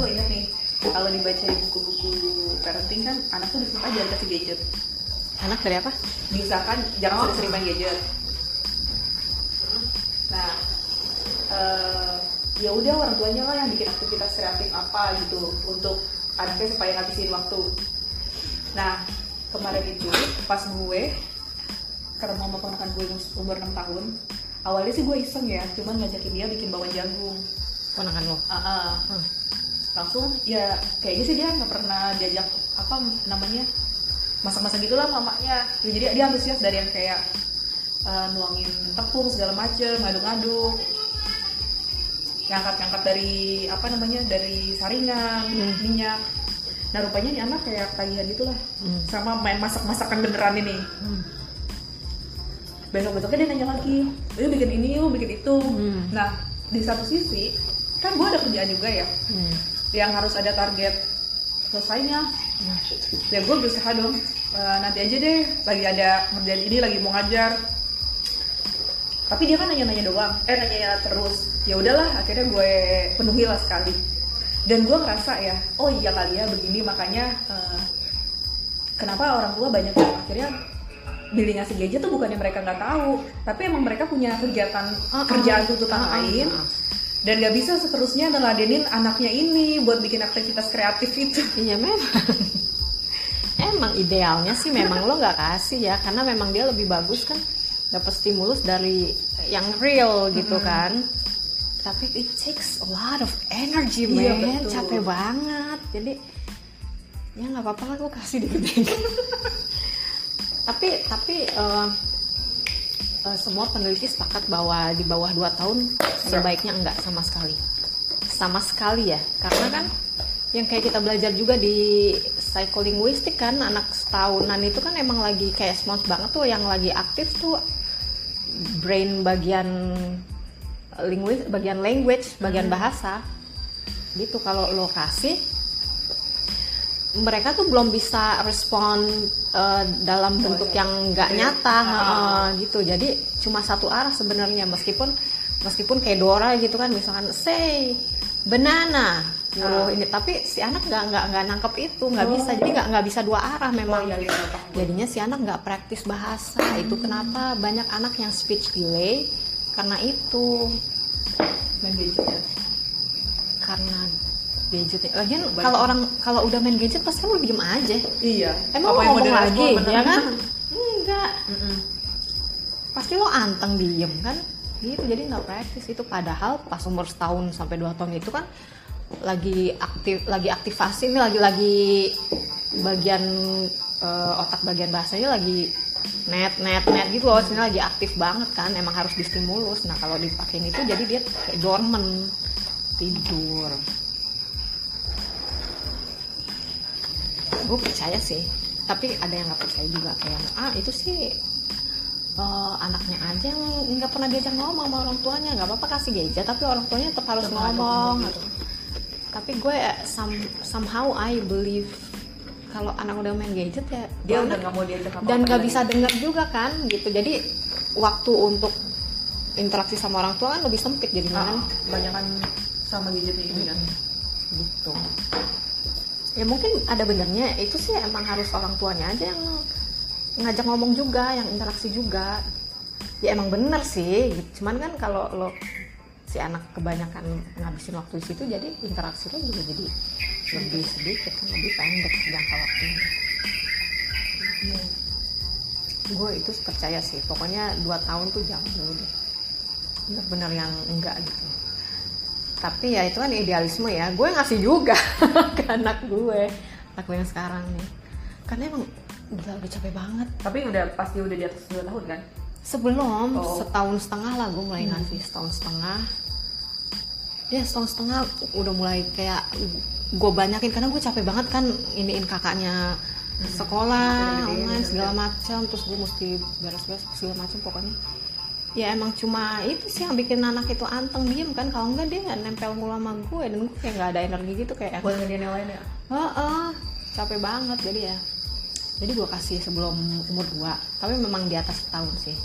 gue inget nih kalau dibaca di buku-buku parenting kan anak tuh diusahakan jangan kasih gadget. Anak dari apa? Diusahakan jangan sering-sering main gadget. Nah eh, ya udah orang tuanya lah yang bikin aktivitas kreatif apa gitu untuk anaknya supaya ngabisin waktu. Nah kemarin itu pas gue karena mama ponakan gue umur 6 tahun awalnya sih gue iseng ya cuman ngajakin dia bikin bawang jagung. Ponakan lo? Ah. Hmm. Langsung ya kayaknya sih dia nggak pernah diajak apa namanya masak-masak gitulah mamanya Ya, jadi dia antusias dari yang kayak eh, nuangin tepung segala macem ngaduk-ngaduk ngangkat-ngangkat dari apa namanya dari saringan Hmm. minyak nah rupanya nih anak kayak tagihan gitulah Hmm. sama main masak-masakan beneran ini Hmm. besok-besoknya dia nanya lagi yuk bikin ini yuk bikin itu Hmm. nah di satu sisi kan gue ada kerjaan juga ya Hmm. Yang harus ada target selesainya ya gue berusaha dong "Eh, nanti aja deh lagi ada ngerjain ini lagi mau ngajar tapi dia kan nanya-nanya doang eh nanya terus ya udahlah akhirnya gue penuhi lah sekali dan gue ngerasa ya oh iya kali ya begini makanya eh, kenapa orang tua banyak yang akhirnya beli ngasih gadget tuh bukannya mereka nggak tahu tapi emang mereka punya kegiatan Ah, ah. kerjaan tuntutan Ah, ah, lain ah. Dan gak bisa seterusnya ngeladenin anaknya ini buat bikin aktivitas kreatif itu Iya memang. Emang idealnya sih memang lo nggak kasih ya karena memang dia lebih bagus kan dapat stimulus dari yang real gitu kan. Tapi it takes a lot of energy Iya, man, betul. capek banget. Jadi ya nggak apa-apa lah gue kasih dikit-dikit. tapi tapi eh, eh, semua peneliti sepakat bahwa di bawah 2 tahun sebaiknya enggak sama sekali. Sama sekali ya karena kan yang kayak kita belajar juga di psikolinguistik kan anak setahunan itu kan emang lagi kayak smart banget tuh yang lagi aktif tuh brain bagian linguis bagian language bagian bahasa. Gitu kalau lo kasih mereka tuh belum bisa respon eh, dalam bentuk yang nggak nyata eh, gitu. Jadi cuma satu arah sebenarnya meskipun meskipun kayak Dora gitu kan misalkan say banana nyuruh ini. Tapi si anak nggak nggak nggak nangkep itu nggak bisa. Jadi nggak nggak bisa dua arah memang. Iya, iya, iya. jadinya si anak nggak praktis bahasa. Itu kenapa banyak anak yang speech delay? Karena itu. Ya. Karena gadget ya. Lagian kalau orang kalau udah main gadget pasti lo diem aja. iya Emang Apa yang ngomong lagi, bener. ya kan? Enggak. Mm-mm. Pasti lo anteng diem kan? Gitu jadi nggak praktis itu. Padahal pas umur setahun sampai dua tahun itu kan lagi aktif lagi aktivasi ini lagi lagi bagian eh, otak bagian bahasanya lagi net net net gitu loh sini lagi aktif banget kan emang harus distimulus nah kalau dipakein itu jadi dia kayak dormant tidur gue percaya sih. Tapi ada yang nggak percaya juga. Kayak ah itu sih eh, anaknya aja yang nggak pernah diajak ngomong sama orang tuanya. Nggak apa-apa kasih gadget tapi orang tuanya tetap harus Tetap ngomong gitu. tapi gue some- somehow I believe kalau anak udah main gadget ya dia udah nggak mau diajak apa dan nggak bisa denger juga kan gitu. Jadi waktu untuk interaksi sama orang tua kan lebih sempit jadinya kan. Banyak kan sama gadgetnya itu kan. Gitu ya mungkin ada benernya. Itu sih emang harus orang tuanya aja yang ngajak ngomong juga yang interaksi juga. Ya emang bener sih. Cuman kan kalau lo si anak kebanyakan ngabisin waktu di situ jadi interaksi lo juga jadi lebih sedikit kan lebih pendek jangka waktunya. Gue itu percaya sih. Pokoknya dua tahun tuh jangan dulu deh. Bener-bener yang enggak gitu tapi ya itu kan idealisme ya. Gue ngasih juga ke anak gue. Anak gue yang sekarang nih. Karena emang gila udah capek banget. Tapi udah pasti udah di atas 2 tahun kan? Sebelum Oh. setahun setengah lah gue mulai ngasih setahun setengah. Ya setahun setengah udah mulai kayak gue banyakin. Karena gue capek banget kan iniin kakaknya sekolah Gedein, online segala macam terus gue mesti beres-beres segala macam pokoknya ya emang cuma itu sih yang bikin anak itu anteng diem kan. Kalau enggak dia nempel mulu sama gue. Dan gue kayak nggak ada energi gitu kayak buat ngerjain yang lain ya Heeh, capek banget jadi ya. Jadi gue kasih sebelum umur 2 tapi memang di atas tahun sih.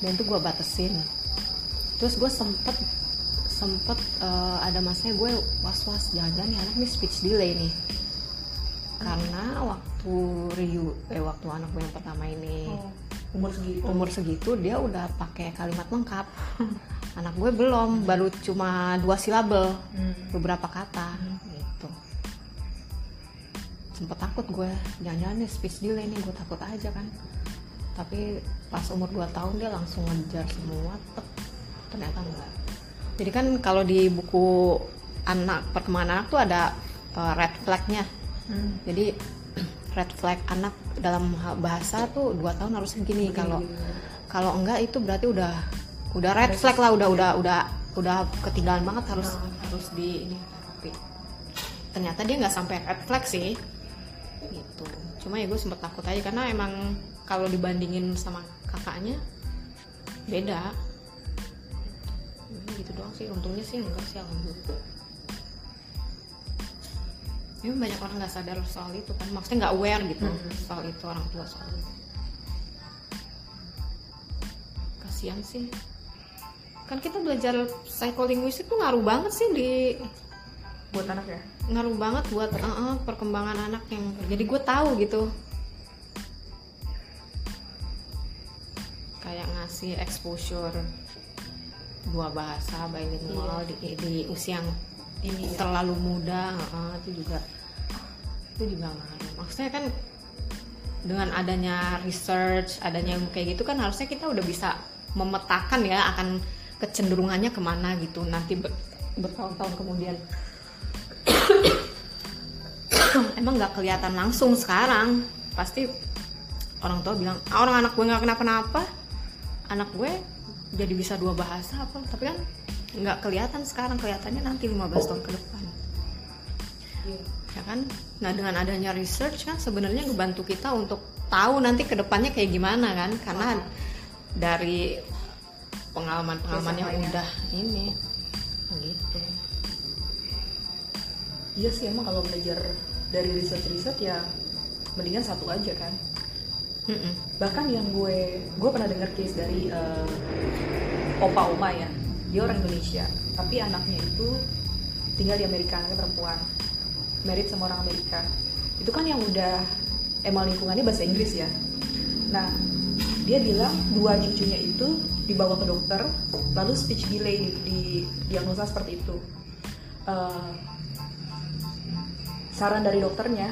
Dan itu gue batasin. Terus gue sempet sempet eh, ada masanya gue was-was jangan-jangan nih anak nih speech delay nih. Karena waktu Ryu eh waktu anak gue yang pertama ini. Oh, umur segitu. umur segitu dia udah pakai kalimat lengkap anak gue belum baru cuma dua silabel Hmm. beberapa kata gitu sempet takut gue jangan-jangan nih speech delay nih gue takut aja kan tapi pas umur 2 tahun dia langsung ngejar semua tek, ternyata enggak jadi kan kalau di buku anak perkembangan anak tuh ada uh, red flagnya Hmm. jadi red flag anak dalam bahasa tuh dua tahun harus begini kalau kalau enggak itu berarti udah udah red flag lah udah udah udah udah ketinggalan banget harus. harus di ini tapi ternyata dia nggak sampai red flag sih. Gitu. Cuma ya gue sempet takut aja karena emang kalau dibandingin sama kakaknya beda. Gitu doang sih untungnya sih enggak sih alhamdulillah ini banyak orang nggak sadar soal itu kan maksudnya nggak aware gitu soal itu orang tua soal itu. Kasihan sih. Kan kita belajar psikolinguistik tuh ngaruh banget sih di Buat anak ya. ngaruh banget buat uh, uh, perkembangan anak yang jadi gue tahu gitu. Kayak ngasih exposure dua bahasa bilingual di, di usia yang ini terlalu muda uh, itu juga itu juga ngaruh. Maksudnya kan dengan adanya research adanya ilmu kayak gitu kan harusnya kita udah bisa memetakan ya akan kecenderungannya ke mana gitu. Nanti ber- bertahun-tahun kemudian emang nggak kelihatan langsung sekarang. Pasti orang tua bilang "Ah, orang anak gue nggak kenapa-napa. Anak gue jadi bisa dua bahasa apa? Tapi kan nggak kelihatan sekarang kelihatannya nanti 15 tahun ke depan ya kan nah dengan adanya research kan sebenarnya ngebantu kita untuk tahu nanti ke depannya kayak gimana kan karena dari pengalaman-pengalaman yang Biasanya. udah ini gitu Iya sih emang kalau belajar dari riset-riset ya mendingan satu aja kan. Mm-mm. Bahkan yang gue gue pernah dengar case dari eh, opa oma ya. Dia orang Indonesia, tapi anaknya itu tinggal di Amerika, anaknya perempuan. Married sama orang Amerika. Itu kan yang udah emang lingkungannya bahasa Inggris ya. Nah, dia bilang dua cucunya itu dibawa ke dokter, lalu speech delay di, di diagnosa seperti itu. Eh, saran dari dokternya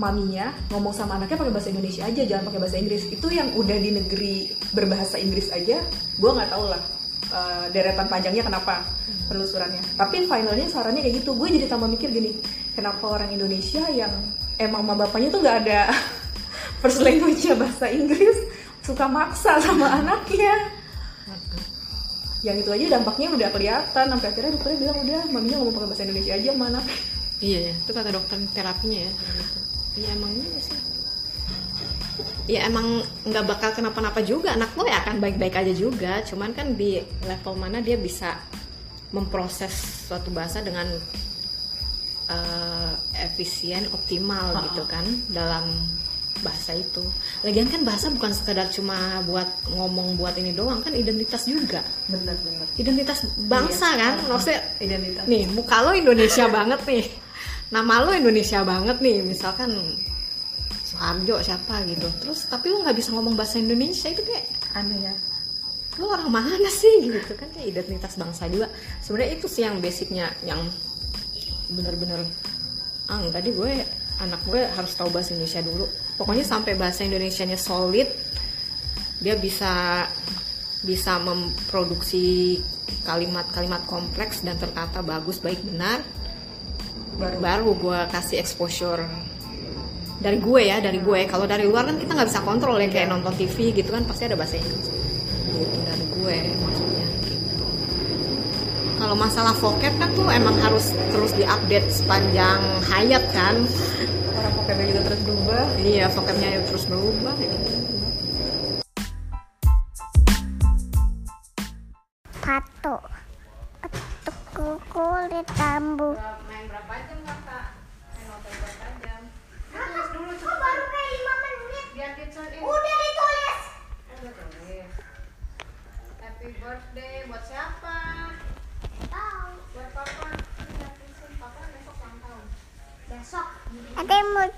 maminya ngomong sama anaknya pakai bahasa Indonesia aja jangan pakai bahasa Inggris. Itu yang udah di negeri berbahasa Inggris aja gue nggak tahu lah eh, deretan panjangnya kenapa penelusurannya. Tapi finalnya sarannya kayak gitu. Gue jadi tambah mikir gini kenapa orang Indonesia yang emang mama bapaknya tuh nggak ada first language bahasa Inggris suka maksa sama anaknya. Yang itu aja dampaknya udah kelihatan sampai akhirnya dokternya bilang udah maminya ngomong pakai bahasa Indonesia aja sama anak Iya ya, itu kata dokter terapinya ya. Iya emang iya sih. Ya emang nggak bakal kenapa-napa juga, anak lo ya akan baik-baik aja juga. Cuman kan di level mana dia bisa memproses suatu bahasa dengan eh, efisien, optimal gitu kan dalam bahasa itu. Lagian kan bahasa bukan sekedar cuma buat ngomong buat ini doang kan identitas juga. bener-bener Identitas bangsa kan, maksudnya identitas nih muka lo Indonesia banget nih nama lo Indonesia banget nih misalkan Soeharjo siapa gitu. Terus tapi lo nggak bisa ngomong bahasa Indonesia itu kayak aneh ya. lo orang mana sih gitu kan kayak identitas bangsa juga. Sebenarnya itu sih yang basicnya yang bener-bener ah enggak deh gue anak gue harus tahu bahasa Indonesia dulu. Pokoknya sampai bahasa Indonesianya solid dia bisa bisa memproduksi kalimat-kalimat kompleks dan tertata bagus baik benar baru baru gue kasih exposure dari gue ya dari gue. Kalau dari luar kan kita nggak bisa kontrol ya kayak nonton TV gitu kan pasti ada bahasa Inggris. Gitu dari gue maksudnya gitu. Kalau masalah vocab kan tuh emang harus terus diupdate sepanjang hayat kan. Orang vocabnya juga terus berubah. Iya vocabnya ya terus berubah gitu.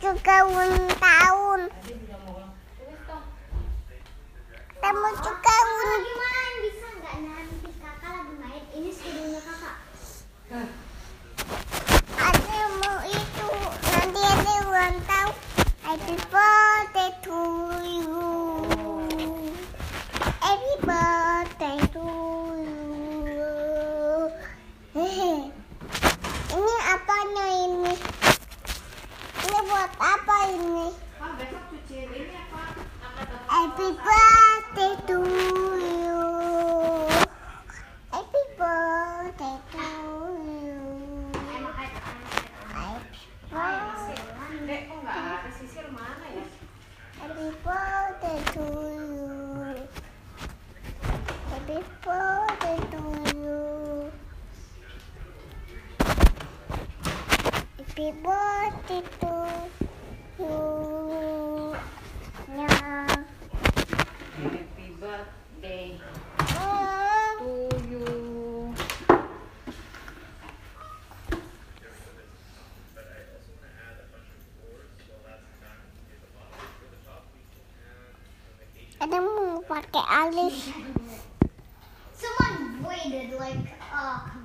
就给我 Happy birthday to you. Yeah. Happy birthday ah. to you. Ada mau pakai alis. Someone waited like uh